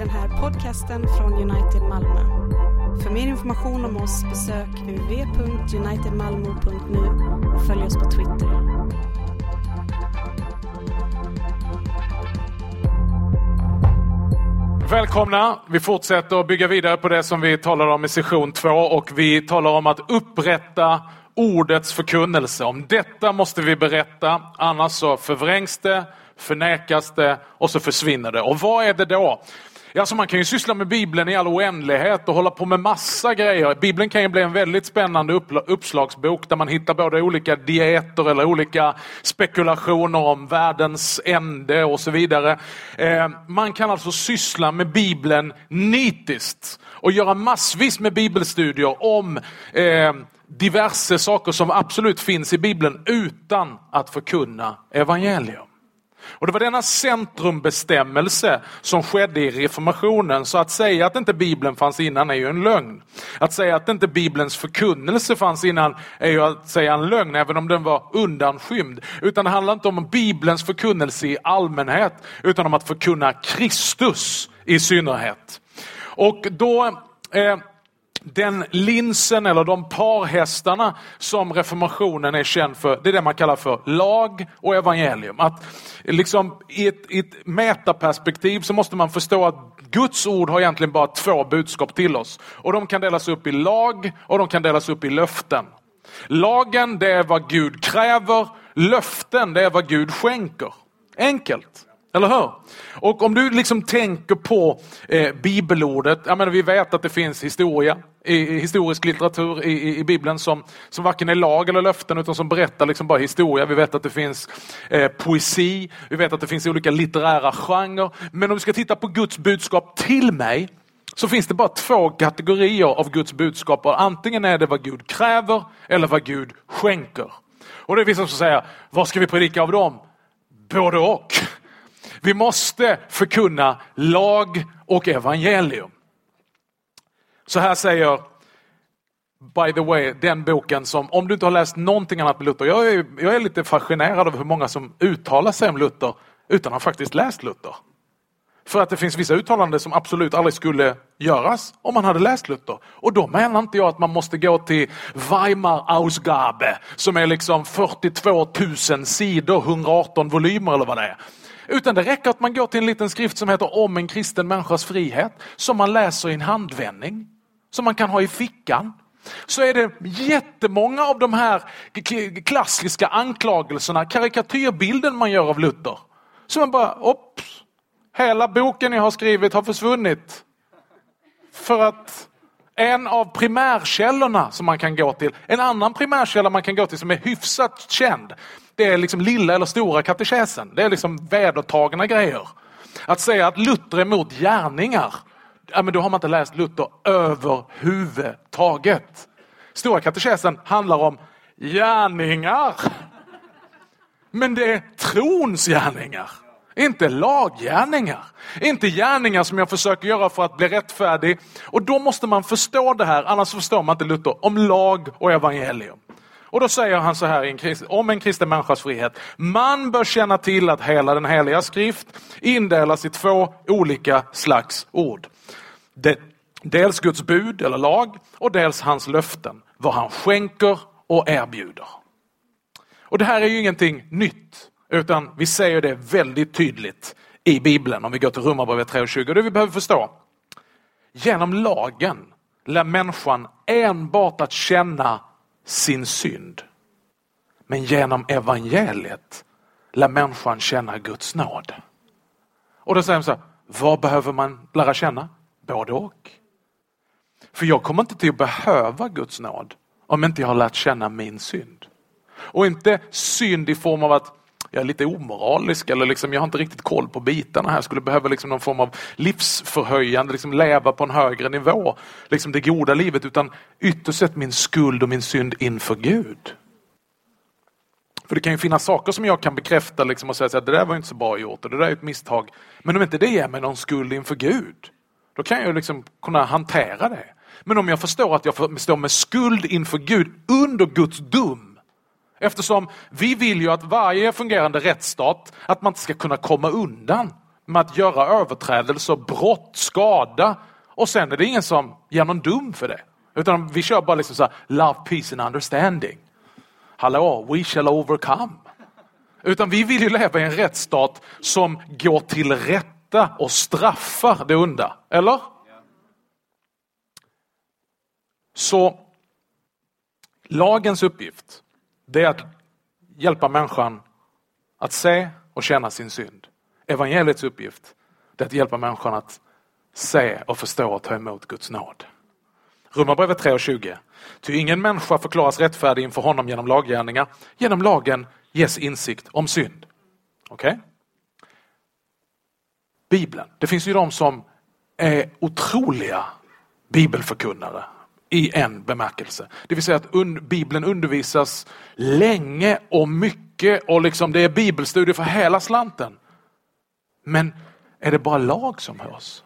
den här podcasten från United Malmö. För mer information om oss besök www.unitedmalmo.nu och följ oss på Twitter. Välkomna! Vi fortsätter att bygga vidare på det som vi talade om i session två och vi talar om att upprätta ordets förkunnelse. Om detta måste vi berätta, annars så förvrängs det, förnekas det och så försvinner det. Och vad är det då? Alltså man kan ju syssla med Bibeln i all oändlighet och hålla på med massa grejer. Bibeln kan ju bli en väldigt spännande uppslagsbok där man hittar både olika dieter eller olika spekulationer om världens ände och så vidare. Eh, man kan alltså syssla med Bibeln nitiskt och göra massvis med bibelstudier om eh, diverse saker som absolut finns i Bibeln utan att förkunna evangelium. Och Det var denna centrumbestämmelse som skedde i reformationen. Så att säga att inte Bibeln fanns innan är ju en lögn. Att säga att inte Bibelns förkunnelse fanns innan är ju att säga en lögn, även om den var undanskymd. Utan det handlar inte om Bibelns förkunnelse i allmänhet, utan om att förkunna Kristus i synnerhet. Och då eh, den linsen eller de parhästarna som reformationen är känd för, det är det man kallar för lag och evangelium. Att liksom i ett, i ett metaperspektiv så måste man förstå att Guds ord har egentligen bara två budskap till oss. Och de kan delas upp i lag och de kan delas upp i löften. Lagen det är vad Gud kräver, löften det är vad Gud skänker. Enkelt. Eller hur? Och om du liksom tänker på eh, bibelordet, jag menar, vi vet att det finns historia, i, i historisk litteratur i, i, i, Bibeln som, som varken är lag eller löften utan som berättar liksom bara historia. Vi vet att det finns eh, poesi, vi vet att det finns olika litterära genrer. Men om vi ska titta på Guds budskap till mig så finns det bara två kategorier av Guds budskap. Antingen är det vad Gud kräver eller vad Gud skänker. Och det är vissa som säger, vad ska vi predika av dem? Både och. Vi måste förkunna lag och evangelium. Så här säger, by the way, den boken som, om du inte har läst någonting annat med Luther, jag är, jag är lite fascinerad över hur många som uttalar sig om Luther utan att ha faktiskt läst Luther. För att det finns vissa uttalanden som absolut aldrig skulle göras om man hade läst Luther. Och då menar inte jag att man måste gå till Weimar Ausgabe som är liksom 42 000 sidor, 118 volymer eller vad det är. Utan det räcker att man går till en liten skrift som heter Om en kristen människas frihet, som man läser i en handvändning, som man kan ha i fickan. Så är det jättemånga av de här klassiska anklagelserna, karikatyrbilden man gör av Luther. Så man bara, ops, hela boken jag har skrivit har försvunnit. För att en av primärkällorna som man kan gå till, en annan primärkälla man kan gå till som är hyfsat känd, det är liksom lilla eller stora katekesen. Det är liksom vedertagna grejer. Att säga att Luther är emot gärningar, ja, men då har man inte läst Luther överhuvudtaget. Stora katekesen handlar om gärningar. Men det är trons gärningar. Inte laggärningar. Inte gärningar som jag försöker göra för att bli rättfärdig. Och då måste man förstå det här, annars förstår man inte Luther, om lag och evangelium. Och då säger han så här om en kristen människas frihet. Man bör känna till att hela den heliga skrift indelas i två olika slags ord. Dels Guds bud eller lag och dels hans löften. Vad han skänker och erbjuder. Och det här är ju ingenting nytt. Utan vi säger det väldigt tydligt i Bibeln om vi går till Romarbrevet 3.20. Det vi behöver förstå. Genom lagen lär människan enbart att känna sin synd. Men genom evangeliet lär människan känna Guds nåd. Och då säger de så här, vad behöver man lära känna? Både och. För jag kommer inte till att behöva Guds nåd om inte jag har lärt känna min synd. Och inte synd i form av att jag är lite omoralisk eller liksom, jag har inte riktigt koll på bitarna här. Jag skulle behöva liksom någon form av livsförhöjande, liksom leva på en högre nivå. Liksom det goda livet utan ytterst sett min skuld och min synd inför Gud. För det kan ju finnas saker som jag kan bekräfta liksom och säga att det där var inte så bra gjort och det där är ett misstag. Men om inte det ger mig någon skuld inför Gud, då kan jag liksom kunna hantera det. Men om jag förstår att jag står med skuld inför Gud under Guds dom Eftersom vi vill ju att varje fungerande rättsstat, att man inte ska kunna komma undan med att göra överträdelser, brott, skada och sen är det ingen som ger någon dum för det. Utan vi kör bara liksom så här, love, peace and understanding. Hallå, we shall overcome. Utan vi vill ju leva i en rättsstat som går till rätta och straffar det onda. Eller? Så lagens uppgift, det är att hjälpa människan att se och känna sin synd. Evangeliets uppgift, är att hjälpa människan att se och förstå och ta emot Guds nåd. Romarbrevet 3.20. Ty ingen människa förklaras rättfärdig inför honom genom laggärningar. Genom lagen ges insikt om synd. Okej? Okay? Bibeln. Det finns ju de som är otroliga bibelförkunnare i en bemärkelse. Det vill säga att un Bibeln undervisas länge och mycket och liksom det är bibelstudier för hela slanten. Men är det bara lag som hörs?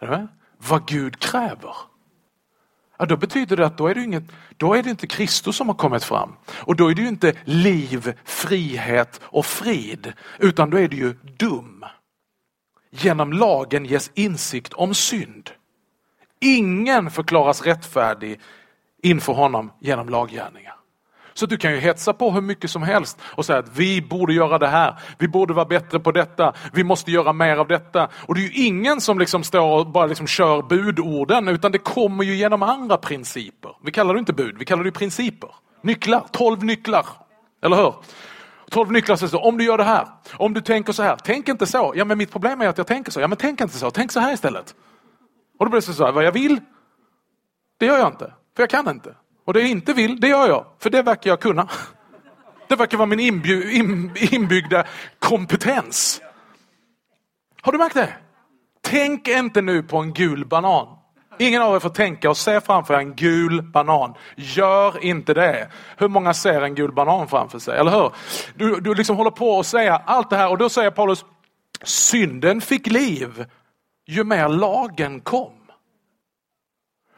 Är det Vad Gud kräver. Ja, då betyder det att då är, det inget, då är det inte Kristus som har kommit fram. Och då är det ju inte liv, frihet och frid, utan då är det ju dum. Genom lagen ges insikt om synd. Ingen förklaras rättfärdig inför honom genom laggärningar. Så du kan ju hetsa på hur mycket som helst och säga att vi borde göra det här, vi borde vara bättre på detta, vi måste göra mer av detta. Och det är ju ingen som liksom står och bara liksom kör budorden utan det kommer ju genom andra principer. Vi kallar det inte bud, vi kallar det principer. Nycklar, tolv nycklar. Eller hur? Tolv nycklar säger så, om du gör det här, om du tänker så här, tänk inte så. Ja men mitt problem är att jag tänker så. Ja men tänk inte så, tänk så här istället. Och då blir det så här, vad jag vill, det gör jag inte, för jag kan inte. Och det jag inte vill, det gör jag, för det verkar jag kunna. Det verkar vara min inbyggda kompetens. Har du märkt det? Tänk inte nu på en gul banan. Ingen av er får tänka och se framför er en gul banan. Gör inte det. Hur många ser en gul banan framför sig? Eller hur? Du, du liksom håller på att säga allt det här och då säger Paulus, synden fick liv ju mer lagen kom.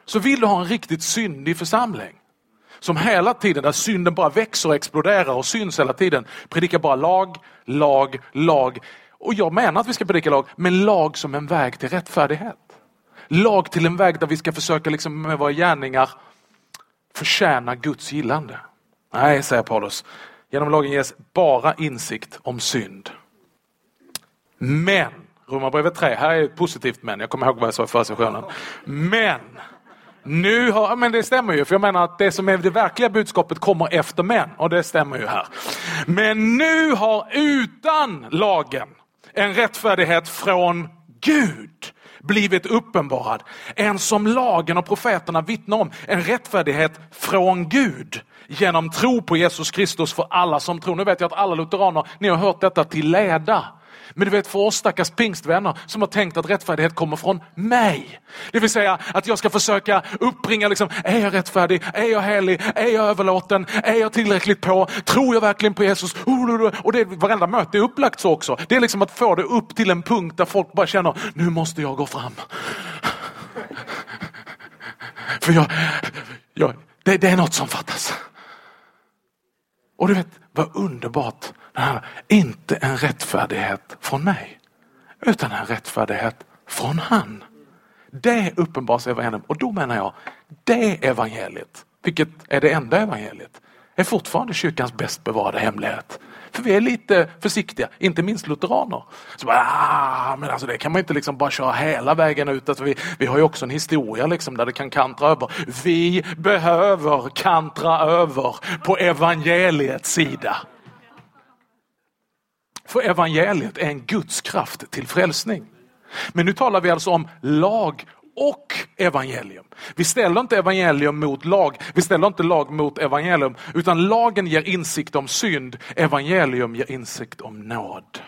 Så vill du ha en riktigt syndig församling som hela tiden, där synden bara växer och exploderar och syns hela tiden, predikar bara lag, lag, lag. Och jag menar att vi ska predika lag, men lag som en väg till rättfärdighet. Lag till en väg där vi ska försöka liksom med våra gärningar förtjäna Guds gillande. Nej, säger Paulus, genom lagen ges bara insikt om synd. Men, Romarbrevet 3, här är ett positivt men, jag kommer ihåg vad jag sa i förra sessionen. Men, nu har, men det stämmer ju, för jag menar att det som är det verkliga budskapet kommer efter män och det stämmer ju här. Men nu har utan lagen en rättfärdighet från Gud blivit uppenbarad. En som lagen och profeterna vittnar om, en rättfärdighet från Gud genom tro på Jesus Kristus för alla som tror. Nu vet jag att alla lutheraner, ni har hört detta till leda. Men du vet för oss stackars pingstvänner som har tänkt att rättfärdighet kommer från mig. Det vill säga att jag ska försöka uppbringa, liksom, är jag rättfärdig? Är jag helig? Är jag överlåten? Är jag tillräckligt på? Tror jag verkligen på Jesus? Oh, oh, oh. Och det, varenda möte är upplagt så också. Det är liksom att få det upp till en punkt där folk bara känner, nu måste jag gå fram. För jag, jag det, det är något som fattas. Och du vet, vad underbart inte en rättfärdighet från mig, utan en rättfärdighet från han. Det uppenbaras evangelium och då menar jag, det evangeliet, vilket är det enda evangeliet, är fortfarande kyrkans bäst bevarade hemlighet. För vi är lite försiktiga, inte minst lutheraner. Så ah, men alltså det kan man inte liksom bara köra hela vägen ut. Alltså vi, vi har ju också en historia liksom där det kan kantra över. Vi behöver kantra över på evangeliets sida. För evangeliet är en Guds kraft till frälsning. Men nu talar vi alltså om lag och evangelium. Vi ställer inte evangelium mot lag, vi ställer inte lag mot evangelium, utan lagen ger insikt om synd, evangelium ger insikt om nåd.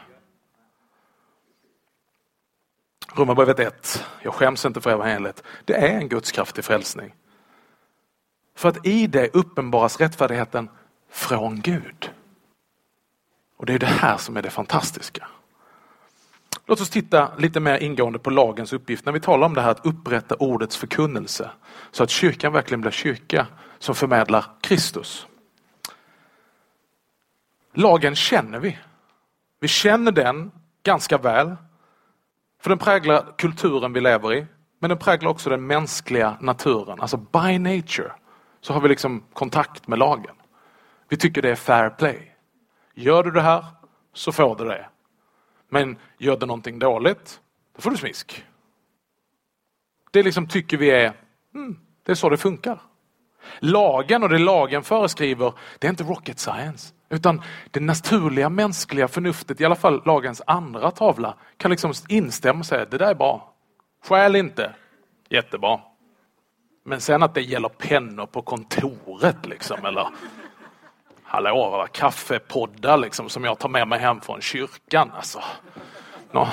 Romarbrevet 1, jag skäms inte för evangeliet, det är en Guds kraft till frälsning. För att i det uppenbaras rättfärdigheten från Gud. Och det är det här som är det fantastiska. Låt oss titta lite mer ingående på lagens uppgift när vi talar om det här att upprätta ordets förkunnelse. Så att kyrkan verkligen blir kyrka som förmedlar Kristus. Lagen känner vi. Vi känner den ganska väl För den präglar kulturen vi lever i, men den präglar också den mänskliga naturen. Alltså by nature så har vi liksom kontakt med lagen. Vi tycker det är fair play. Gör du det här så får du det. Men gör du någonting dåligt, då får du smisk. Det liksom tycker vi är, mm, det är så det funkar. Lagen och det lagen föreskriver, det är inte rocket science. Utan det naturliga mänskliga förnuftet, i alla fall lagens andra tavla, kan liksom instämma och säga det där är bra. Skäl inte. Jättebra. Men sen att det gäller pennor på kontoret liksom eller hallå, kaffepoddar liksom som jag tar med mig hem från kyrkan. Alltså. Nå.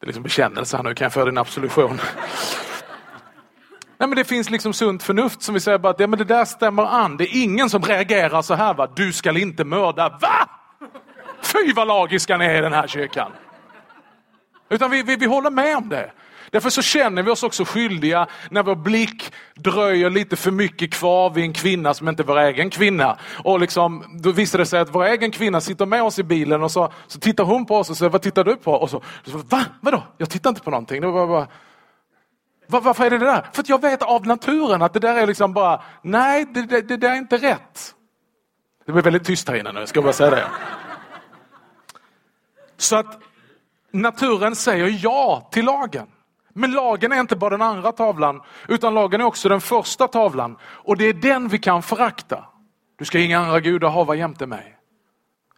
Det är liksom bekännelse här nu, kan jag få din absolution? Nej, men det finns liksom sunt förnuft som vi säger bara att ja, men det där stämmer an. Det är ingen som reagerar så här. Va? Du ska inte mörda. Va? Fy vad lagiska ni är i den här kyrkan. Utan vi, vi, vi håller med om det. Därför så känner vi oss också skyldiga när vår blick dröjer lite för mycket kvar vid en kvinna som inte är vår egen kvinna. Och liksom, då visar det sig att vår egen kvinna sitter med oss i bilen och så, så tittar hon på oss och säger, vad tittar du på? Och så, så va? Vadå? Jag tittar inte på någonting. Det var bara, var, varför är det det där? För att jag vet av naturen att det där är liksom bara, nej det, det, det där är inte rätt. Det blir väldigt tyst här inne nu, ska jag bara säga det. Så att naturen säger ja till lagen. Men lagen är inte bara den andra tavlan, utan lagen är också den första tavlan. Och det är den vi kan förakta. Du ska inga andra gudar hava jämte mig.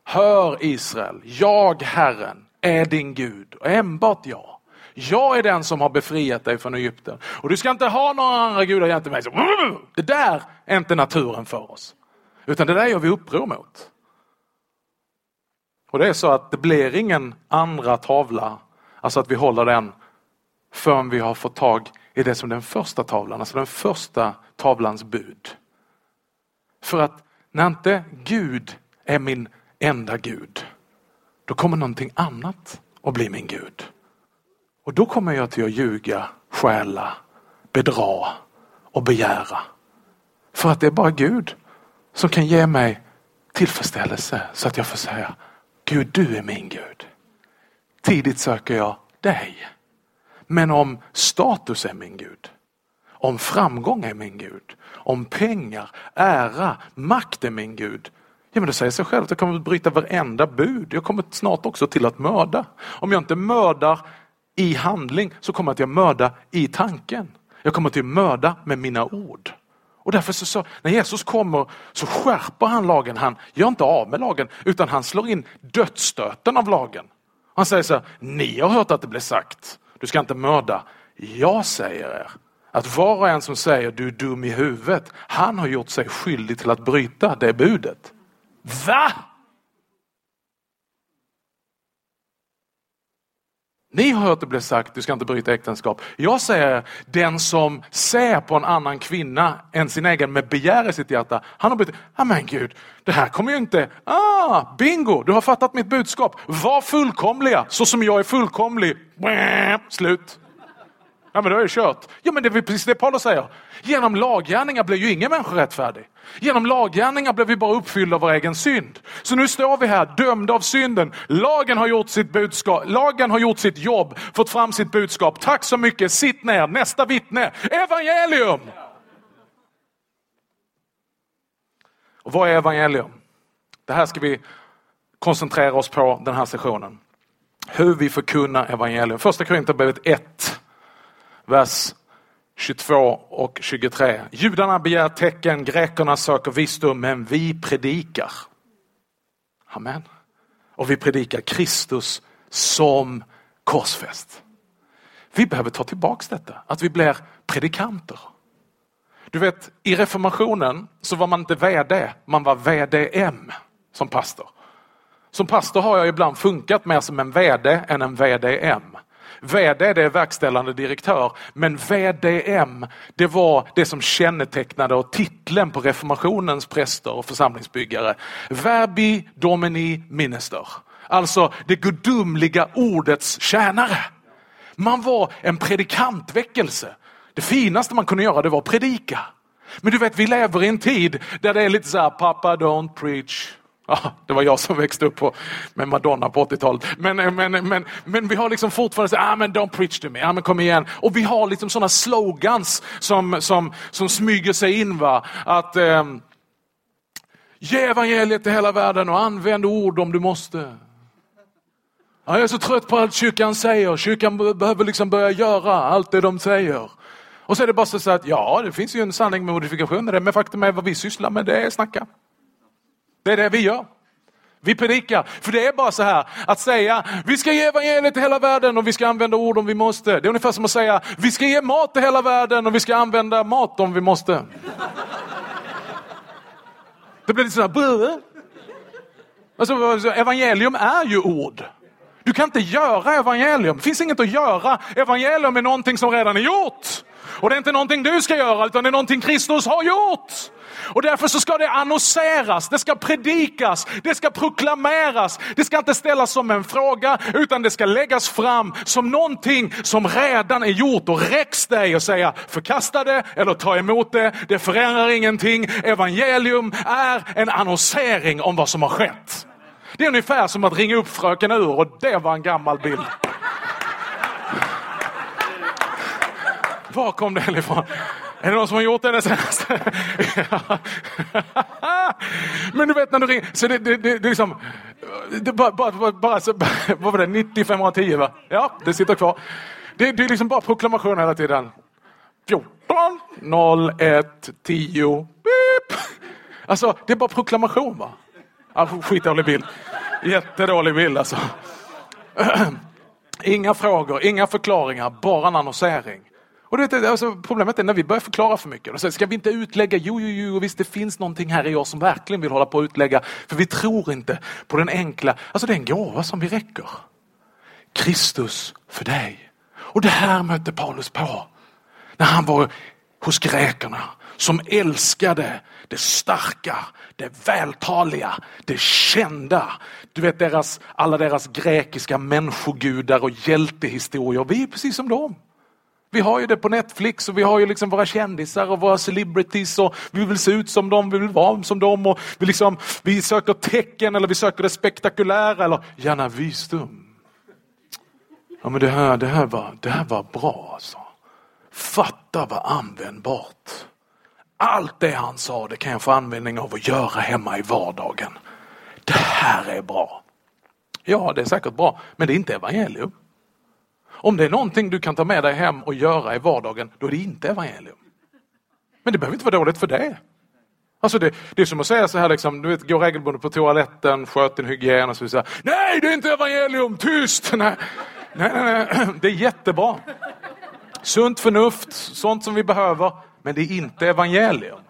Hör Israel, jag Herren är din Gud och enbart jag. Jag är den som har befriat dig från Egypten. Och du ska inte ha några andra gudar jämte mig. det där är inte naturen för oss. Utan det där gör vi uppror mot. Och det är så att det blir ingen andra tavla, alltså att vi håller den förrän vi har fått tag i det som den första tavlan, alltså den första tavlans bud. För att när inte Gud är min enda Gud, då kommer någonting annat att bli min Gud. Och då kommer jag till att ljuga, stjäla, bedra och begära. För att det är bara Gud som kan ge mig tillfredsställelse så att jag får säga Gud, du är min Gud. Tidigt söker jag dig. Men om status är min Gud, om framgång är min Gud, om pengar, ära, makt är min Gud, ja men det säger sig självt jag kommer att bryta varenda bud. Jag kommer snart också till att mörda. Om jag inte mördar i handling så kommer jag att mörda i tanken. Jag kommer till att mörda med mina ord. Och därför så, så, när Jesus kommer så skärper han lagen. Han gör inte av med lagen utan han slår in dödsstöten av lagen. Han säger så här, ni har hört att det blev sagt, du ska inte mörda. Jag säger er att var och en som säger du är dum i huvudet, han har gjort sig skyldig till att bryta det budet. Va? Ni har hört det bli sagt, du ska inte bryta äktenskap. Jag säger, den som ser på en annan kvinna än sin egen med begär i sitt hjärta, han har blivit, ja men gud, det här kommer ju inte, ah, bingo, du har fattat mitt budskap. Var fullkomliga, så som jag är fullkomlig. Slut. Ja men då är det kört. Ja men det är precis det Paulus säger. Genom laggärningar blir ju ingen människa rättfärdig. Genom laggärningar blir vi bara uppfyllda av vår egen synd. Så nu står vi här dömda av synden. Lagen har gjort sitt budskap, lagen har gjort sitt jobb, fått fram sitt budskap. Tack så mycket, sitt ner, nästa vittne. Evangelium! Och vad är evangelium? Det här ska vi koncentrera oss på den här sessionen. Hur vi förkunnar evangelium. Första Korinthierbrevet 1 vers 22 och 23. Judarna begär tecken, grekerna söker visdom, men vi predikar. Amen. Och vi predikar Kristus som korsfäst. Vi behöver ta tillbaks detta, att vi blir predikanter. Du vet, i reformationen så var man inte VD, man var VDM som pastor. Som pastor har jag ibland funkat mer som en VD än en VDM. VD det är verkställande direktör, men VDM det var det som kännetecknade och titeln på reformationens präster och församlingsbyggare. Verbi Domini Minister. Alltså det gudomliga ordets tjänare. Man var en predikantväckelse. Det finaste man kunde göra det var att predika. Men du vet, vi lever i en tid där det är lite så här, pappa don't preach, Ja, det var jag som växte upp på, med Madonna på 80-talet. Men, eh, men, eh, men, men vi har liksom fortfarande ah, men don't preach to me, ah, men kom igen. Och vi har liksom sådana slogans som, som, som smyger sig in. Va? Att eh, Ge evangeliet till hela världen och använd ord om du måste. Ja, jag är så trött på allt kyrkan säger. Kyrkan behöver liksom börja göra allt det de säger. Och så är det bara så att ja, det finns ju en sanning med modifikation i det, men faktum är vad vi sysslar med det är snacka. Det är det vi gör. Vi predikar. För det är bara så här att säga vi ska ge evangeliet till hela världen och vi ska använda ord om vi måste. Det är ungefär som att säga vi ska ge mat till hela världen och vi ska använda mat om vi måste. Det blir lite sådär... Alltså, alltså, evangelium är ju ord. Du kan inte göra evangelium. Det finns inget att göra. Evangelium är någonting som redan är gjort. Och det är inte någonting du ska göra utan det är någonting Kristus har gjort. Och därför så ska det annonseras, det ska predikas, det ska proklameras. Det ska inte ställas som en fråga utan det ska läggas fram som någonting som redan är gjort och räcks dig och säga förkasta det eller ta emot det. Det förändrar ingenting. Evangelium är en annonsering om vad som har skett. Det är ungefär som att ringa upp fröken Ur och det var en gammal bild. Var kom den ifrån? Är det någon som har gjort det den senaste? Men du vet när du ringer, så det, det, det, det liksom, det, bara, bara, bara, så, vad var det, 90 510 va? Ja, det sitter kvar. Det, det är liksom bara proklamation hela tiden. 14, 01, 10, beep. Alltså det är bara proklamation va? Alltså, skitdålig bild. Jättedålig bild alltså. Inga frågor, inga förklaringar, bara en annonsering. Och du vet, alltså, problemet är när vi börjar förklara för mycket. Så ska vi inte utlägga, jo, jo, jo, visst det finns någonting här i oss som verkligen vill hålla på att utlägga. För vi tror inte på den enkla, alltså det är en gåva som vi räcker. Kristus för dig. Och det här mötte Paulus på när han var hos grekerna som älskade det starka, det vältaliga, det kända. Du vet deras, alla deras grekiska människogudar och hjältehistorier. Vi är precis som dem. Vi har ju det på Netflix och vi har ju liksom våra kändisar och våra celebrities och vi vill se ut som dem, vi vill vara som dem och vi, liksom, vi söker tecken eller vi söker det spektakulära eller gärna visdom. Ja men det här, det här, var, det här var bra alltså. Fatta vad användbart. Allt det han sa det kan jag få användning av att göra hemma i vardagen. Det här är bra. Ja, det är säkert bra, men det är inte evangelium. Om det är någonting du kan ta med dig hem och göra i vardagen, då är det inte evangelium. Men det behöver inte vara dåligt för det. Alltså det, det är som att säga så här, liksom, du vet, gå regelbundet på toaletten, sköt din hygien och så vidare. Nej, det är inte evangelium, tyst! Nej. Nej, nej, nej, det är jättebra. Sunt förnuft, sånt som vi behöver, men det är inte evangelium.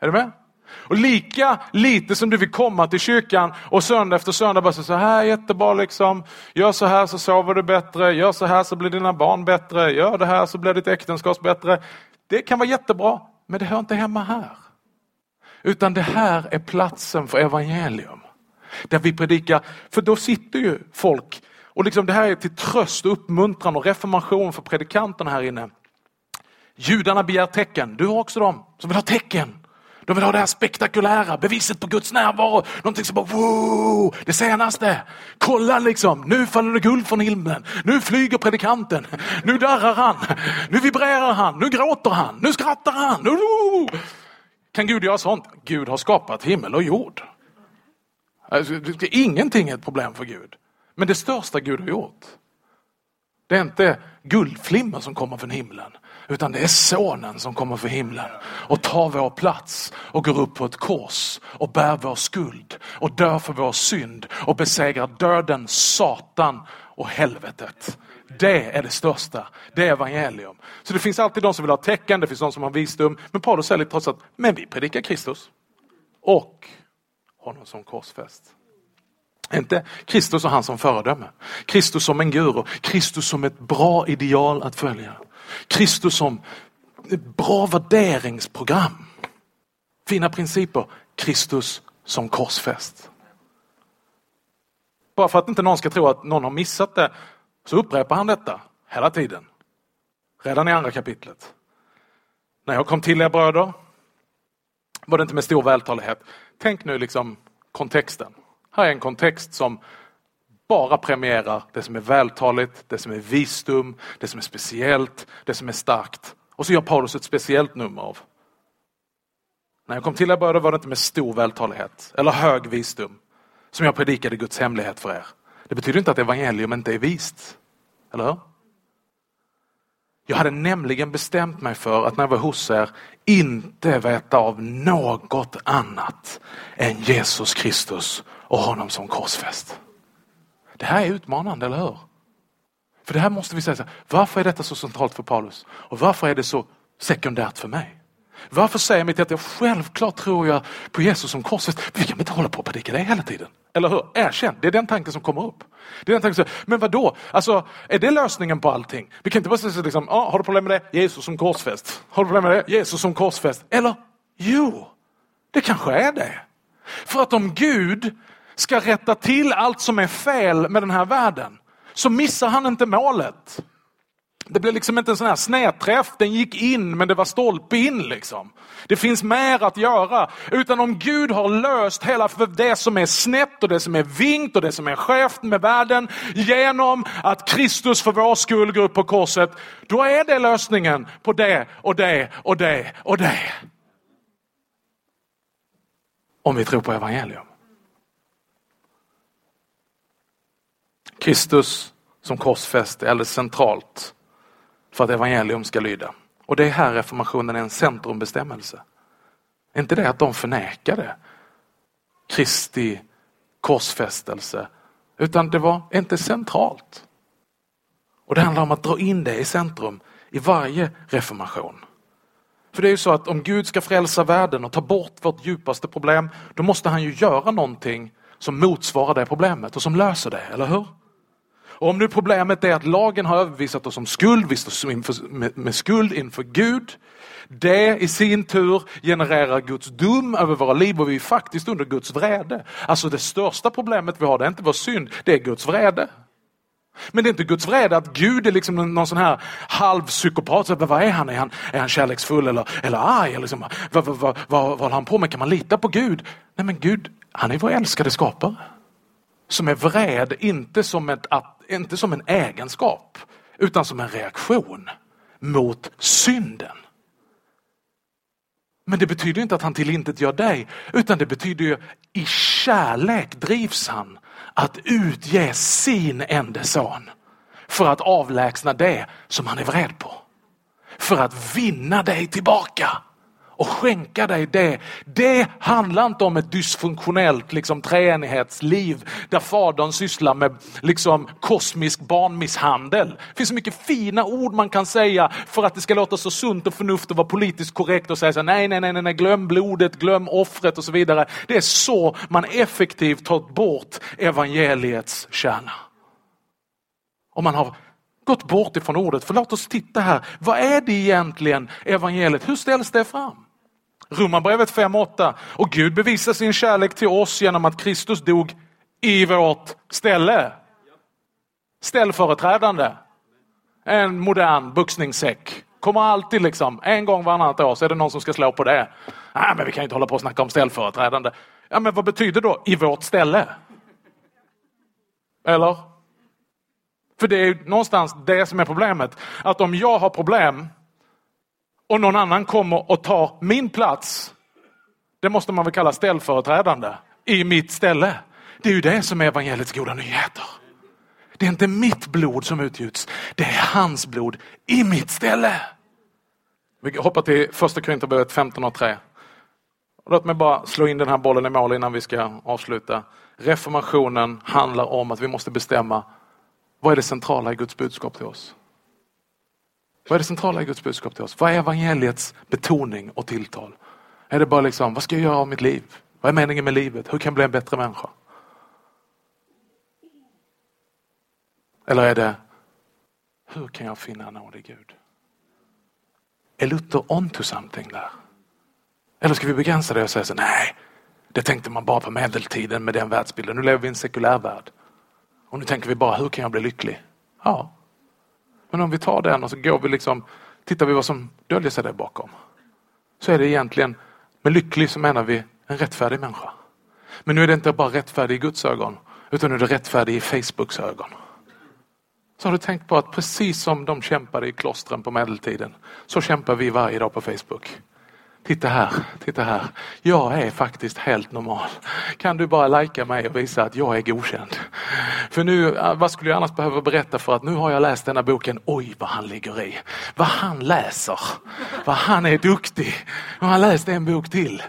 Är du med? Och lika lite som du vill komma till kyrkan och söndag efter söndag bara så här jättebra liksom. Gör så här så sover du bättre. Gör så här så blir dina barn bättre. Gör det här så blir ditt äktenskap bättre. Det kan vara jättebra, men det hör inte hemma här. Utan det här är platsen för evangelium. Där vi predikar, för då sitter ju folk och liksom det här är till tröst och uppmuntran och reformation för predikanterna här inne. Judarna begär tecken, du har också dem som vill ha tecken. De vill ha det här spektakulära, beviset på Guds närvaro. Någonting som bara wow, det senaste. Kolla liksom, nu faller det guld från himlen. Nu flyger predikanten. Nu darrar han. Nu vibrerar han. Nu gråter han. Nu skrattar han. Woo! Kan Gud göra sånt? Gud har skapat himmel och jord. Alltså, ingenting är ett problem för Gud. Men det största Gud har gjort, det är inte guldflimmer som kommer från himlen. Utan det är sonen som kommer från himlen och tar vår plats och går upp på ett kors och bär vår skuld och dör för vår synd och besegrar döden, Satan och helvetet. Det är det största. Det är evangelium. Så det finns alltid de som vill ha tecken, det finns de som har visdom. Men Paulus säger lite trots att, men vi predikar Kristus. Och honom som korsfäst. Inte Kristus och han som föredöme. Kristus som en guru. Kristus som ett bra ideal att följa. Kristus som bra värderingsprogram. Fina principer. Kristus som korsfäst. Bara för att inte någon ska tro att någon har missat det så upprepar han detta hela tiden. Redan i andra kapitlet. När jag kom till er bröder var det inte med stor vältalighet. Tänk nu liksom kontexten. Här är en kontext som bara premierar det som är vältaligt, det som är visdom, det som är speciellt, det som är starkt. Och så gör Paulus ett speciellt nummer av. När jag kom till er började var det inte med stor vältalighet eller hög visdom som jag predikade Guds hemlighet för er. Det betyder inte att evangelium inte är vist. Eller hur? Jag hade nämligen bestämt mig för att när jag var hos er inte veta av något annat än Jesus Kristus och honom som korsfäst. Det här är utmanande, eller hur? För det här måste vi säga, varför är detta så centralt för Paulus? Och varför är det så sekundärt för mig? Varför säger mitt hjärta, självklart tror jag på Jesus som korsfäst? Vi kan inte hålla på och predika det hela tiden. Eller hur? Erkänn, det är den tanken som kommer upp. Det är den tanken som, men vad då? Alltså, är det lösningen på allting? Vi kan inte bara säga liksom, ah, har du problem med det? Jesus som korsfäst. Har du problem med det? Jesus som korsfäst. Eller, jo, det kanske är det. För att om Gud ska rätta till allt som är fel med den här världen så missar han inte målet. Det blev liksom inte en sån här snedträff, den gick in men det var stolpe in liksom. Det finns mer att göra. Utan om Gud har löst hela det som är snett och det som är vinkt och det som är skevt med världen genom att Kristus för vår skull går upp på korset. Då är det lösningen på det och det och det och det. Om vi tror på evangelium. Kristus som korsfäst är alldeles centralt för att evangelium ska lyda. Och det är här reformationen är en centrumbestämmelse. Inte det att de förnekade Kristi korsfästelse, utan det var inte centralt. Och det handlar om att dra in det i centrum i varje reformation. För det är ju så att om Gud ska frälsa världen och ta bort vårt djupaste problem, då måste han ju göra någonting som motsvarar det problemet och som löser det, eller hur? Och om nu problemet är att lagen har övervisat oss om skuld, vi står med, med skuld inför Gud. Det i sin tur genererar Guds dom över våra liv och vi är faktiskt under Guds vrede. Alltså det största problemet vi har, det är inte vår synd, det är Guds vrede. Men det är inte Guds vrede att Gud är liksom någon sån här halvpsykopat. Så vad är han? Är han, är han kärleksfull eller, eller arg? Eller liksom, vad, vad, vad, vad håller han på med? Kan man lita på Gud? Nej men Gud, han är vår älskade skapare. Som är vred, inte som ett, inte som en egenskap, utan som en reaktion mot synden. Men det betyder inte att han tillintetgör dig, utan det betyder ju i kärlek drivs han att utge sin enda son för att avlägsna det som han är vred på. För att vinna dig tillbaka och skänka dig det. Det handlar inte om ett dysfunktionellt liksom, treenighetsliv där fadern sysslar med liksom, kosmisk barnmisshandel. Det finns så mycket fina ord man kan säga för att det ska låta så sunt och förnuftigt och vara politiskt korrekt och säga så nej, nej, nej, nej, glöm blodet, glöm offret och så vidare. Det är så man effektivt tar bort evangeliets kärna. Om man har gått bort ifrån ordet. För låt oss titta här. Vad är det egentligen evangeliet? Hur ställs det fram? Romarbrevet 5.8. Och Gud bevisar sin kärlek till oss genom att Kristus dog i vårt ställe. Ställföreträdande. En modern boxningssäck. Kommer alltid liksom, en gång varannat år så är det någon som ska slå på det. Nej, men vi kan inte hålla på och snacka om ställföreträdande. Ja, men vad betyder då i vårt ställe? Eller? För det är någonstans det som är problemet. Att om jag har problem och någon annan kommer och tar min plats. Det måste man väl kalla ställföreträdande i mitt ställe. Det är ju det som är evangeliets goda nyheter. Det är inte mitt blod som utgjuts, det är hans blod i mitt ställe. Vi hoppar till första Korinthierbrevet 15 och 3. Låt mig bara slå in den här bollen i mål innan vi ska avsluta. Reformationen handlar om att vi måste bestämma vad är det centrala i Guds budskap till oss. Vad är det centrala i Guds budskap till oss? Vad är evangeliets betoning och tilltal? Är det bara liksom, vad ska jag göra av mitt liv? Vad är meningen med livet? Hur kan jag bli en bättre människa? Eller är det, hur kan jag finna nåd i Gud? Är Luther on to something där? Eller ska vi begränsa det och säga så nej, det tänkte man bara på medeltiden med den världsbilden. Nu lever vi i en sekulär värld. Och nu tänker vi bara, hur kan jag bli lycklig? Ja, men om vi tar den och så går vi liksom, tittar vi vad som döljer sig där bakom. Så är det egentligen, med lycklig så menar vi en rättfärdig människa. Men nu är det inte bara rättfärdig i Guds ögon, utan nu är det rättfärdig i Facebooks ögon. Så har du tänkt på att precis som de kämpade i klostren på medeltiden, så kämpar vi varje dag på Facebook. Titta här, titta här. Jag är faktiskt helt normal. Kan du bara lajka mig och visa att jag är godkänd? För nu, eh, vad skulle jag annars behöva berätta för att nu har jag läst denna boken. Oj vad han ligger i. Vad han läser. Vad han är duktig. Nu har han läst en bok till.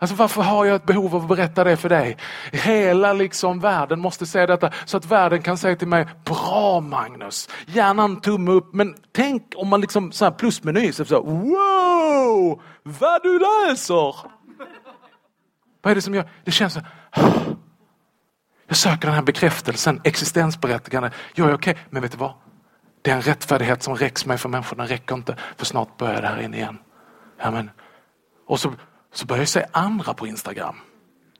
Alltså varför har jag ett behov av att berätta det för dig? Hela liksom världen måste säga detta så att världen kan säga till mig, bra Magnus, gärna en tumme upp, men tänk om man liksom så här plusmeny, så, så wow, vad du läser! Vad är det som gör, det känns så jag söker den här bekräftelsen, existensberättigande. Jag är okej, okay. men vet du vad? Det är en rättfärdighet som räcks mig för människorna, den räcker inte, för snart börjar det här in igen. Ja, men, och så så börjar jag se andra på Instagram.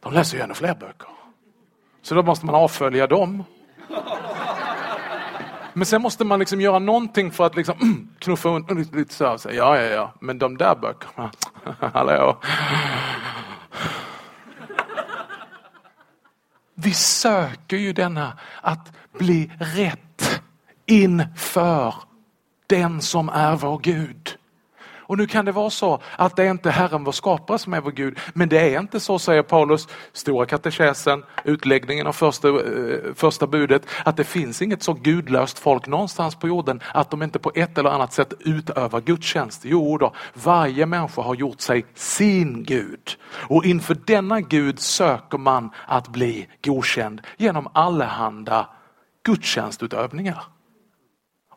De läser ju ännu fler böcker. Så då måste man avfölja dem. Men sen måste man liksom göra någonting för att liksom, mm, knuffa undan lite så här. Ja, ja, ja, men de där böckerna, hallå. Vi söker ju denna att bli rätt inför den som är vår Gud. Och nu kan det vara så att det är inte Herren vår skapare som är vår Gud. Men det är inte så säger Paulus, stora katekesen, utläggningen av första, eh, första budet, att det finns inget så gudlöst folk någonstans på jorden att de inte på ett eller annat sätt utövar gudstjänst. Jo då, varje människa har gjort sig sin Gud. Och inför denna Gud söker man att bli godkänd genom allehanda gudstjänstutövningar.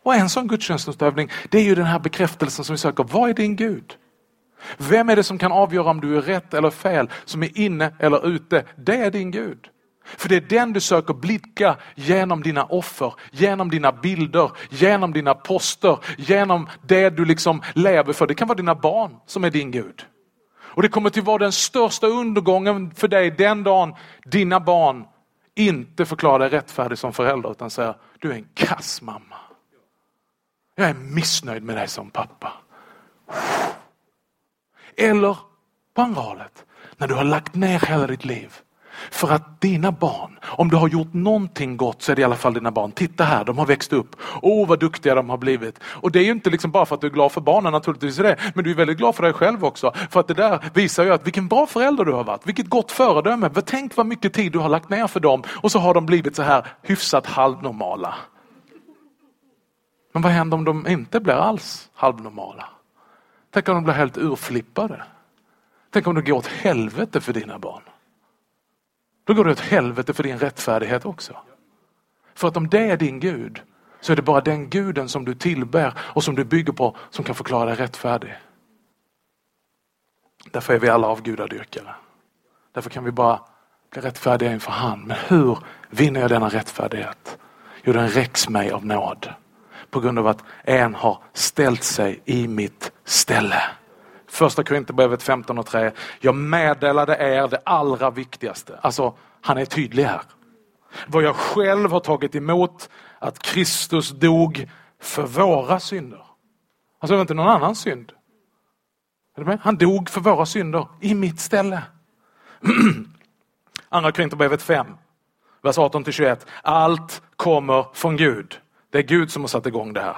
Och en sån gudstjänstutövning, det är ju den här bekräftelsen som vi söker. Vad är din Gud? Vem är det som kan avgöra om du är rätt eller fel, som är inne eller ute? Det är din Gud. För det är den du söker blicka genom dina offer, genom dina bilder, genom dina poster, genom det du liksom lever för. Det kan vara dina barn som är din Gud. Och det kommer till vara den största undergången för dig den dagen dina barn inte förklarar dig rättfärdig som förälder utan säger du är en kass mamma. Jag är missnöjd med dig som pappa. Eller på andra hållet, när du har lagt ner hela ditt liv för att dina barn, om du har gjort någonting gott så är det i alla fall dina barn. Titta här, de har växt upp. Åh oh, vad duktiga de har blivit. Och det är ju inte liksom bara för att du är glad för barnen, naturligtvis är det. Men du är väldigt glad för dig själv också. För att det där visar ju att vilken bra förälder du har varit. Vilket gott föredöme. Tänk vad mycket tid du har lagt ner för dem. Och så har de blivit så här hyfsat halvnormala. Men vad händer om de inte blir alls halvnormala? Tänk om de blir helt urflippade? Tänk om det går åt helvete för dina barn? Då går det åt helvete för din rättfärdighet också. För att om det är din Gud så är det bara den guden som du tillber och som du bygger på som kan förklara dig rättfärdig. Därför är vi alla avgudadyrkare. Därför kan vi bara bli rättfärdiga inför han. Men hur vinner jag denna rättfärdighet? Jo, den räcks mig av nåd på grund av att en har ställt sig i mitt ställe. Första Korinthierbrevet 15 och 3. Jag meddelade er det allra viktigaste. Alltså, han är tydlig här. Vad jag själv har tagit emot, att Kristus dog för våra synder. Alltså det var inte någon annan synd. Han dog för våra synder i mitt ställe. Andra Korinthierbrevet 5, vers 18 till 21. Allt kommer från Gud det är Gud som har satt igång det här.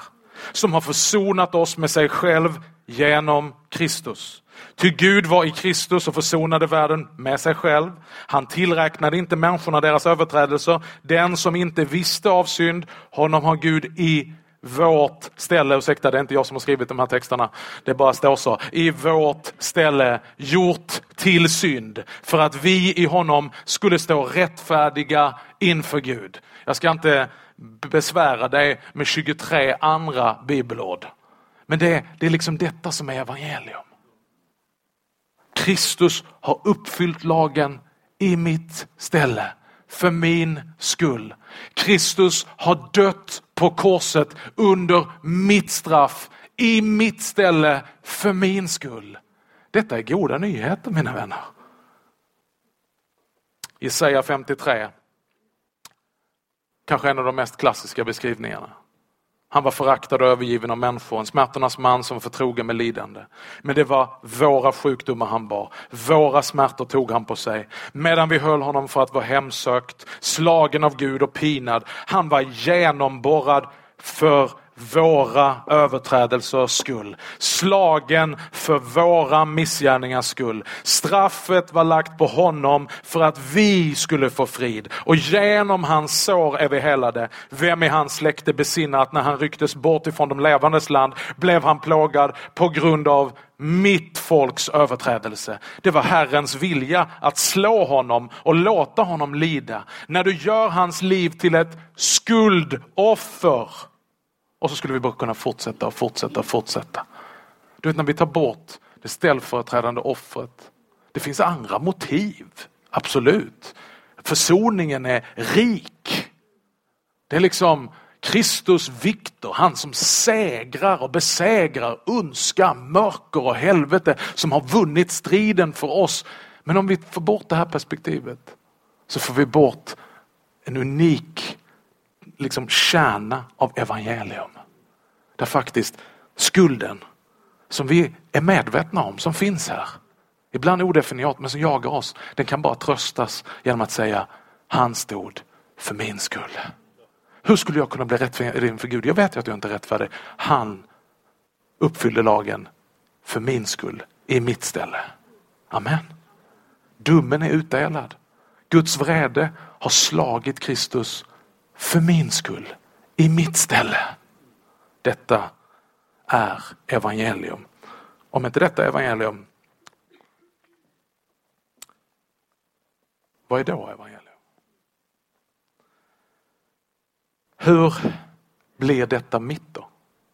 Som har försonat oss med sig själv genom Kristus. Ty Gud var i Kristus och försonade världen med sig själv. Han tillräknade inte människorna deras överträdelser. Den som inte visste av synd, honom har Gud i vårt ställe, ursäkta det är inte jag som har skrivit de här texterna, det bara står så, i vårt ställe gjort till synd för att vi i honom skulle stå rättfärdiga inför Gud. Jag ska inte besvära dig med 23 andra bibelord. Men det, det är liksom detta som är evangelium. Kristus har uppfyllt lagen i mitt ställe för min skull. Kristus har dött på korset under mitt straff, i mitt ställe, för min skull. Detta är goda nyheter mina vänner. Jesaja 53 Kanske en av de mest klassiska beskrivningarna. Han var föraktad och övergiven av människor, en smärtornas man som var förtrogen med lidande. Men det var våra sjukdomar han bar, våra smärtor tog han på sig. Medan vi höll honom för att vara hemsökt, slagen av Gud och pinad. Han var genomborrad för våra överträdelsers skull. Slagen för våra missgärningars skull. Straffet var lagt på honom för att vi skulle få frid. Och genom hans sår är vi helade. Vem i hans släkte besinnar att när han rycktes bort ifrån de levandes land blev han plågad på grund av mitt folks överträdelse. Det var Herrens vilja att slå honom och låta honom lida. När du gör hans liv till ett skuldoffer och så skulle vi bara kunna fortsätta och fortsätta och fortsätta. Du vet när vi tar bort det ställföreträdande offret. Det finns andra motiv, absolut. Försoningen är rik. Det är liksom Kristus Viktor, han som segrar och besegrar ondska, mörker och helvete, som har vunnit striden för oss. Men om vi får bort det här perspektivet så får vi bort en unik liksom kärna av evangelium. Där faktiskt skulden som vi är medvetna om, som finns här, ibland odefinierat men som jagar oss, den kan bara tröstas genom att säga han stod för min skull. Hur skulle jag kunna bli rättfärdig inför Gud? Jag vet ju att jag inte är rättfärdig. Han uppfyllde lagen för min skull, i mitt ställe. Amen. Domen är utdelad. Guds vrede har slagit Kristus för min skull, i mitt ställe. Detta är evangelium. Om inte detta är evangelium, vad är då evangelium? Hur blir detta mitt då?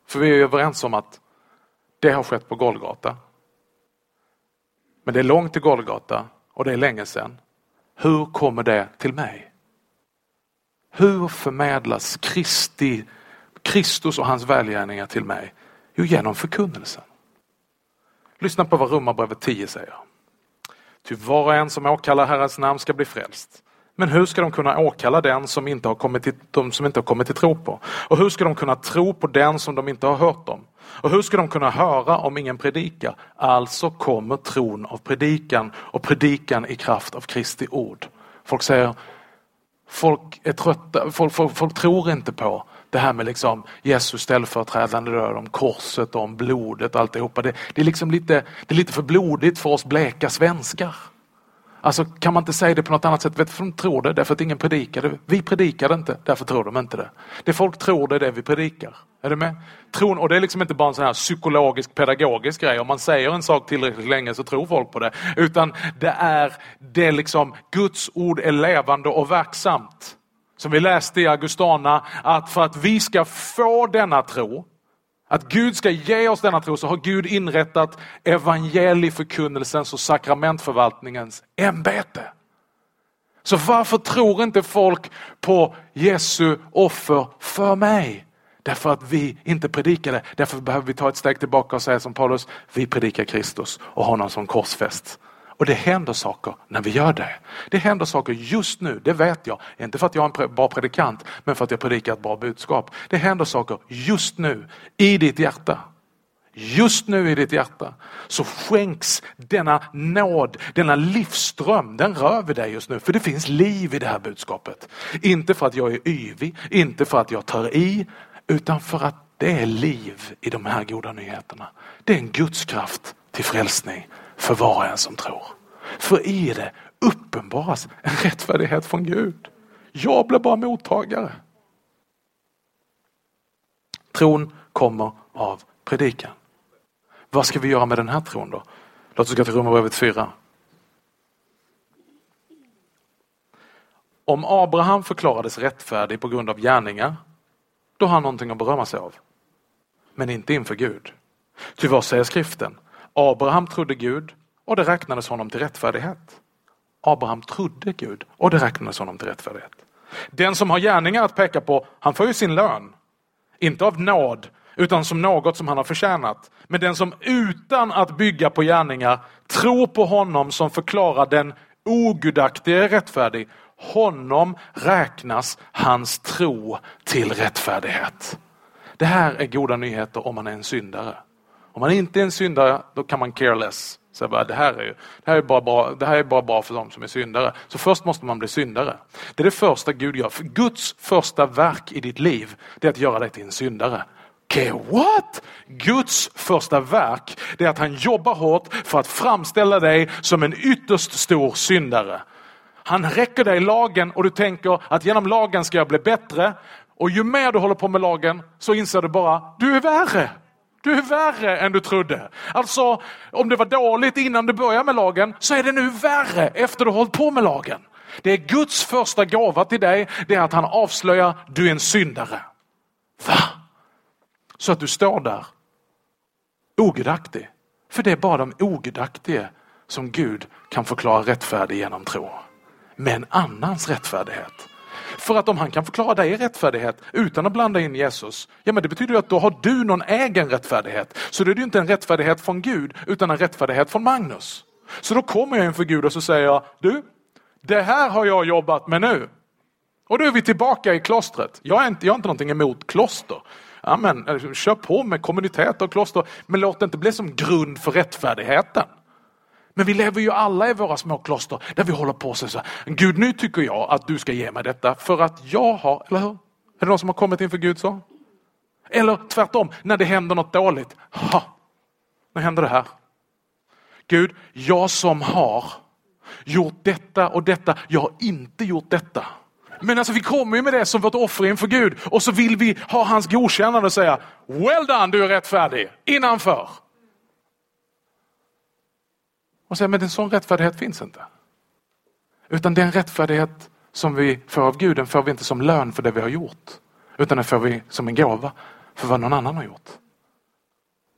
För vi är överens om att det har skett på Golgata. Men det är långt till Golgata och det är länge sedan. Hur kommer det till mig? Hur förmedlas Kristi, Kristus och hans välgärningar till mig? Jo, genom förkunnelsen. Lyssna på vad Romarbrevet 10 säger. Ty var och en som åkallar Herrens namn ska bli frälst. Men hur ska de kunna åkalla den som inte har kommit till, de som inte har kommit till tro på? Och hur ska de kunna tro på den som de inte har hört om? Och hur ska de kunna höra om ingen predikar? Alltså kommer tron av predikan och predikan i kraft av Kristi ord. Folk säger, folk är trötta, folk, folk, folk tror inte på det här med liksom Jesus ställföreträdande död, om korset, om blodet alltihopa. Det, det, är liksom lite, det är lite för blodigt för oss bleka svenskar. Alltså kan man inte säga det på något annat sätt? Vet du för de tror det? Därför att ingen predikar det. Vi predikar det inte, därför tror de inte det. Det folk tror det är det vi predikar. Är du med? Tron, och det är liksom inte bara en sån här psykologisk pedagogisk grej. Om man säger en sak tillräckligt länge så tror folk på det. Utan det är det liksom, Guds ord är levande och verksamt. Som vi läste i Augustana, att för att vi ska få denna tro att Gud ska ge oss denna tro så har Gud inrättat evangelieförkunnelsens och sakramentförvaltningens ämbete. Så varför tror inte folk på Jesu offer för mig? Därför att vi inte predikar det. Därför behöver vi ta ett steg tillbaka och säga som Paulus, vi predikar Kristus och honom som korsfäst. Och det händer saker när vi gör det. Det händer saker just nu, det vet jag. Inte för att jag är en bra predikant, men för att jag predikar ett bra budskap. Det händer saker just nu i ditt hjärta. Just nu i ditt hjärta så skänks denna nåd, denna livsström, den rör vid dig just nu. För det finns liv i det här budskapet. Inte för att jag är yvig, inte för att jag tar i, utan för att det är liv i de här goda nyheterna. Det är en Guds kraft till frälsning för var och en som tror. För i det uppenbaras en rättfärdighet från Gud. Jag blir bara mottagare. Tron kommer av predikan. Vad ska vi göra med den här tron då? Låt oss gå till Romarbrevet 4. Om Abraham förklarades rättfärdig på grund av gärningar, då har han någonting att berömma sig av. Men inte inför Gud. Ty vad säger skriften? Abraham trodde Gud och det räknades honom till rättfärdighet. Abraham trodde Gud och det räknades honom till rättfärdighet. Den som har gärningar att peka på, han får ju sin lön. Inte av nåd, utan som något som han har förtjänat. Men den som utan att bygga på gärningar tror på honom som förklarar den ogudaktige rättfärdig, honom räknas hans tro till rättfärdighet. Det här är goda nyheter om man är en syndare. Om man inte är en syndare, då kan man careless. Så bara, det, här är ju, det, här är bara bra, det här är bara bra för de som är syndare. Så först måste man bli syndare. Det är det första Gud gör. För Guds första verk i ditt liv, det är att göra dig till en syndare. Okay, what? Guds första verk, det är att han jobbar hårt för att framställa dig som en ytterst stor syndare. Han räcker dig lagen och du tänker att genom lagen ska jag bli bättre. Och ju mer du håller på med lagen så inser du bara, du är värre. Du är värre än du trodde. Alltså, om det var dåligt innan du började med lagen så är det nu värre efter du hållit på med lagen. Det är Guds första gåva till dig, det är att han avslöjar, du är en syndare. Va? Så att du står där ogudaktig. För det är bara de ogudaktiga som Gud kan förklara rättfärdig genom tro. Med en annans rättfärdighet. För att om han kan förklara dig rättfärdighet utan att blanda in Jesus, ja men det betyder ju att då har du någon egen rättfärdighet. Så då är det ju inte en rättfärdighet från Gud utan en rättfärdighet från Magnus. Så då kommer jag inför Gud och så säger jag, du, det här har jag jobbat med nu. Och då är vi tillbaka i klostret. Jag, är inte, jag har inte någonting emot kloster. Amen. Eh, kör på med kommunitet och kloster, men låt det inte bli som grund för rättfärdigheten. Men vi lever ju alla i våra små kloster där vi håller på och säger så här, Gud nu tycker jag att du ska ge mig detta för att jag har, eller hur? Är det någon som har kommit inför Gud så? Eller tvärtom, när det händer något dåligt. Ha, nu händer det här. Gud, jag som har gjort detta och detta, jag har inte gjort detta. Men alltså vi kommer ju med det som vårt offer inför Gud och så vill vi ha hans godkännande och säga Well done, du är rättfärdig, innanför. Och säger, men en sån rättfärdighet finns inte. Utan den rättfärdighet som vi får av Gud, den får vi inte som lön för det vi har gjort. Utan den får vi som en gåva för vad någon annan har gjort.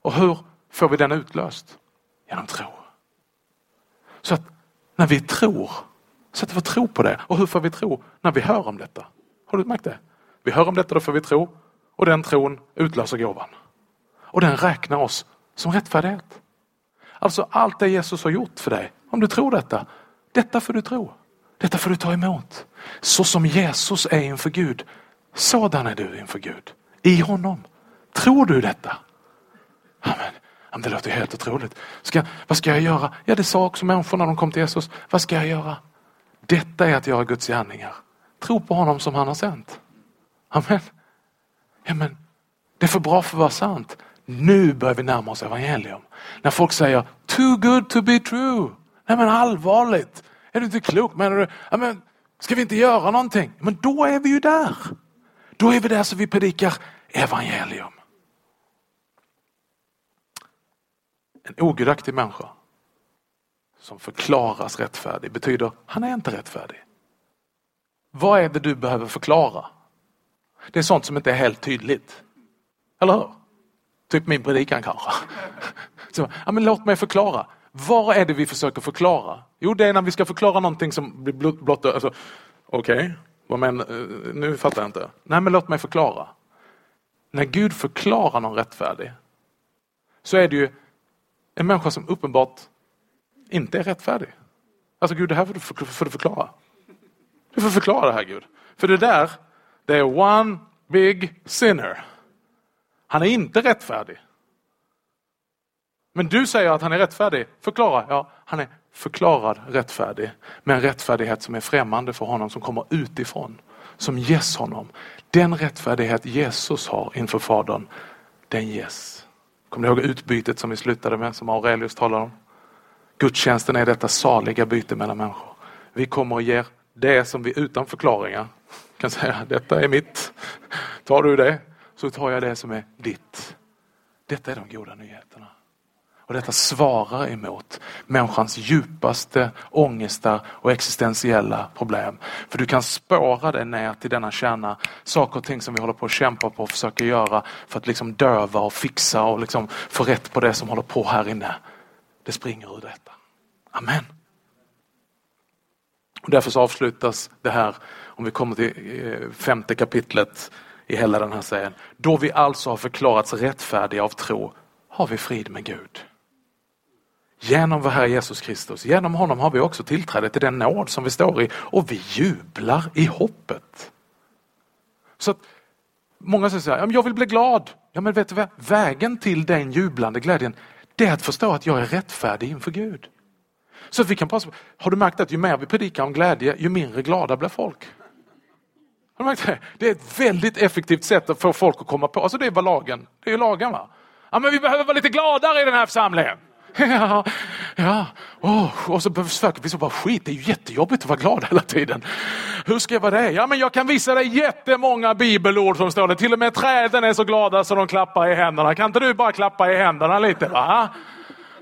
Och hur får vi den utlöst? Genom tro. Så att när vi tror, sätter vi tro på det. Och hur får vi tro? När vi hör om detta. Har du märkt det? Vi hör om detta, då får vi tro. Och den tron utlöser gåvan. Och den räknar oss som rättfärdighet. Alltså allt det Jesus har gjort för dig, om du tror detta, detta får du tro. Detta får du ta emot. Så som Jesus är inför Gud, sådan är du inför Gud. I honom. Tror du detta? Amen. Det låter helt otroligt. Ska, vad ska jag göra? Ja, det sa också människor när de kom till Jesus. Vad ska jag göra? Detta är att göra Guds gärningar. Tro på honom som han har sänt. Amen. Ja, men, det är för bra för att vara sant. Nu börjar vi närma oss evangelium. När folk säger too good to be true. Nej men allvarligt, är du inte klok? Menar du, ja, men, ska vi inte göra någonting? Men då är vi ju där. Då är vi där så vi predikar evangelium. En ogudaktig människa som förklaras rättfärdig betyder han är inte rättfärdig. Vad är det du behöver förklara? Det är sånt som inte är helt tydligt. Eller hur? Typ min predikan kanske. Så, ja, men låt mig förklara. Vad är det vi försöker förklara? Jo, det är när vi ska förklara någonting som blir blott... Alltså, Okej, okay. men eh, nu fattar jag inte. Nej, men låt mig förklara. När Gud förklarar någon rättfärdig så är det ju en människa som uppenbart inte är rättfärdig. Alltså Gud, det här får du, får du förklara. Du får förklara det här Gud. För det där, det är one big sinner. Han är inte rättfärdig. Men du säger att han är rättfärdig. Förklara. Ja, han är förklarad rättfärdig. Med en rättfärdighet som är främmande för honom, som kommer utifrån. Som ges honom. Den rättfärdighet Jesus har inför Fadern, den ges. Kommer ni ihåg utbytet som vi slutade med, som Aurelius talade om? Gudstjänsten är detta saliga byte mellan människor. Vi kommer och ger det som vi utan förklaringar kan säga, detta är mitt. Tar du det så tar jag det som är ditt. Detta är de goda nyheterna. Och detta svarar emot människans djupaste ångestar och existentiella problem. För du kan spåra det ner till denna kärna, saker och ting som vi håller på att kämpa på och försöka göra för att liksom döva och fixa och liksom få rätt på det som håller på här inne. Det springer ur detta. Amen. Och därför så avslutas det här, om vi kommer till eh, femte kapitlet i hela den här serien. Då vi alltså har förklarats rättfärdiga av tro har vi frid med Gud. Genom vår Herre Jesus Kristus, genom honom har vi också tillträde till den nåd som vi står i och vi jublar i hoppet. Så att många säger så här, jag vill bli glad. Ja men vet du vad, vägen till den jublande glädjen, det är att förstå att jag är rättfärdig inför Gud. Så vi kan passa, har du märkt att ju mer vi predikar om glädje, ju mindre glada blir folk? Har du märkt det? det är ett väldigt effektivt sätt att få folk att komma på, alltså det är vad lagen, det är lagen va. Ja men vi behöver vara lite gladare i den här församlingen. Ja, ja. Oh, och så försöker vi så bara skit, det är ju jättejobbigt att vara glad hela tiden. Hur ska jag vara det? Ja, men jag kan visa dig jättemånga bibelord som står där. Till och med träden är så glada så de klappar i händerna. Kan inte du bara klappa i händerna lite? Va?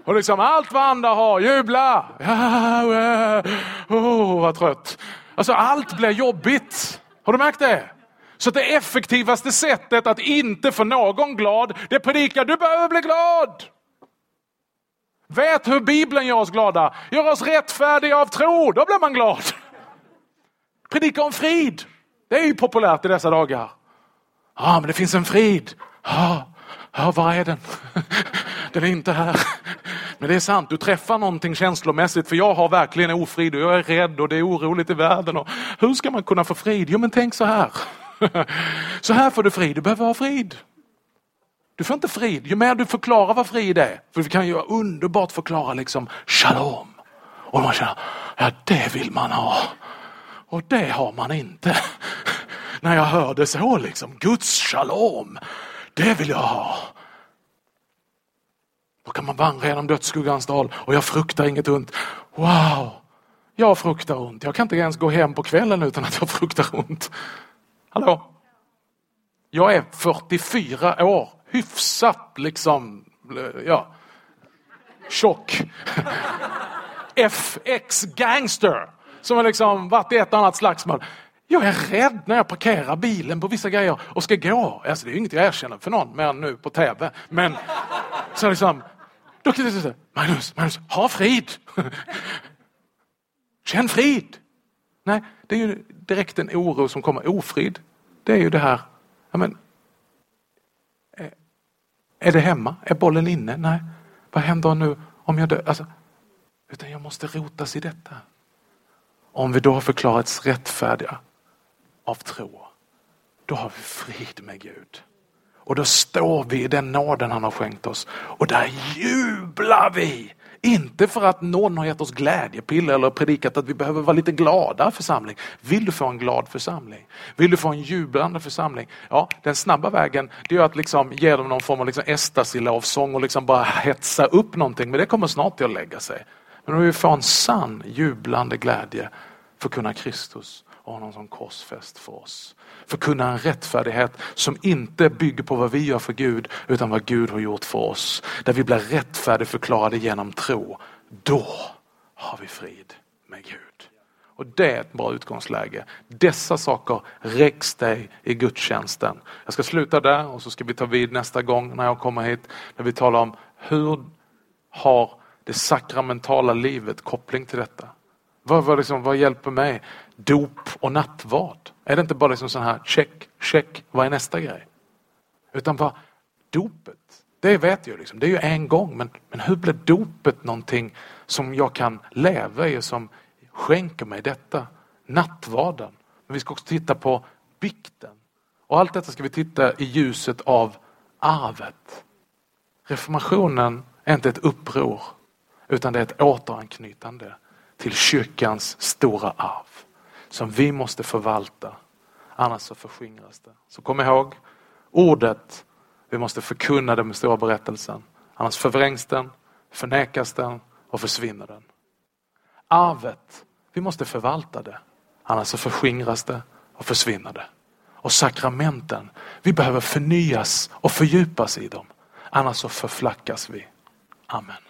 Och liksom allt vad andra har, jubla! Ja, oh, vad trött. Alltså allt blir jobbigt. Har du märkt det? Så det effektivaste sättet att inte få någon glad, det predikar du behöver bli glad. Vet hur Bibeln gör oss glada. Gör oss rättfärdiga av tro, då blir man glad. Predika om frid. Det är ju populärt i dessa dagar. Ja, men det finns en frid. Ah, ja var är den? Den är inte här. Men det är sant, du träffar någonting känslomässigt för jag har verkligen ofrid och jag är rädd och det är oroligt i världen. Och hur ska man kunna få frid? Jo men tänk så här. Så här får du frid, du behöver ha frid. Du får inte frid. Ju mer du förklarar vad frid är, för vi kan ju underbart förklara liksom shalom. Och man känner, ja det vill man ha. Och det har man inte. När jag hörde så liksom, Guds shalom, det vill jag ha. Då kan man vandra genom dödsskuggans dal och jag fruktar inget ont. Wow, jag fruktar ont. Jag kan inte ens gå hem på kvällen utan att jag fruktar ont. Hallå? Jag är 44 år hyfsat liksom, ja, tjock. FX gangster som har liksom varit i ett annat slagsmål. Jag är rädd när jag parkerar bilen på vissa grejer och ska gå. Alltså det är inget jag erkänner för någon mer än nu på tv. Men så liksom, då kan jag säga Magnus, Magnus, ha frid. Känn frid. Nej, det är ju direkt en oro som kommer. Ofrid, det är ju det här, ja men eh, är det hemma? Är bollen inne? Nej. Vad händer nu om jag dör? Alltså, utan jag måste rotas i detta. Om vi då har förklarats rättfärdiga av tro, då har vi frid med Gud. Och då står vi i den nåden han har skänkt oss och där jublar vi inte för att någon har gett oss glädjepiller eller predikat att vi behöver vara lite glada församling. Vill du få en glad församling? Vill du få en jublande församling? Ja, den snabba vägen det är att liksom ge dem någon form av liksom estasilovsång och liksom bara hetsa upp någonting. Men det kommer snart till att lägga sig. Men om vi får en sann jublande glädje för kunna Kristus och honom som korsfäst för oss. Förkunna en rättfärdighet som inte bygger på vad vi gör för Gud utan vad Gud har gjort för oss. Där vi blir rättfärdigförklarade genom tro. Då har vi frid med Gud. Och det är ett bra utgångsläge. Dessa saker räcks dig i gudstjänsten. Jag ska sluta där och så ska vi ta vid nästa gång när jag kommer hit. När vi talar om hur har det sakramentala livet koppling till detta? Vad, vad, liksom, vad hjälper mig? Dop och nattvard. Är det inte bara liksom sån här check, check, vad är nästa grej? Utan vad, dopet, det vet jag liksom, det är ju en gång, men, men hur blir dopet någonting som jag kan leva i och som skänker mig detta? Nattvarden. Men vi ska också titta på bikten. Och allt detta ska vi titta i ljuset av arvet. Reformationen är inte ett uppror, utan det är ett återanknytande till kyrkans stora arv som vi måste förvalta. Annars så förskingras det. Så kom ihåg, ordet, vi måste förkunna den stora berättelsen. Annars förvrängs den, förnekas den och försvinner den. Arvet, vi måste förvalta det. Annars så förskingras det och försvinner det. Och sakramenten, vi behöver förnyas och fördjupas i dem. Annars så förflackas vi. Amen.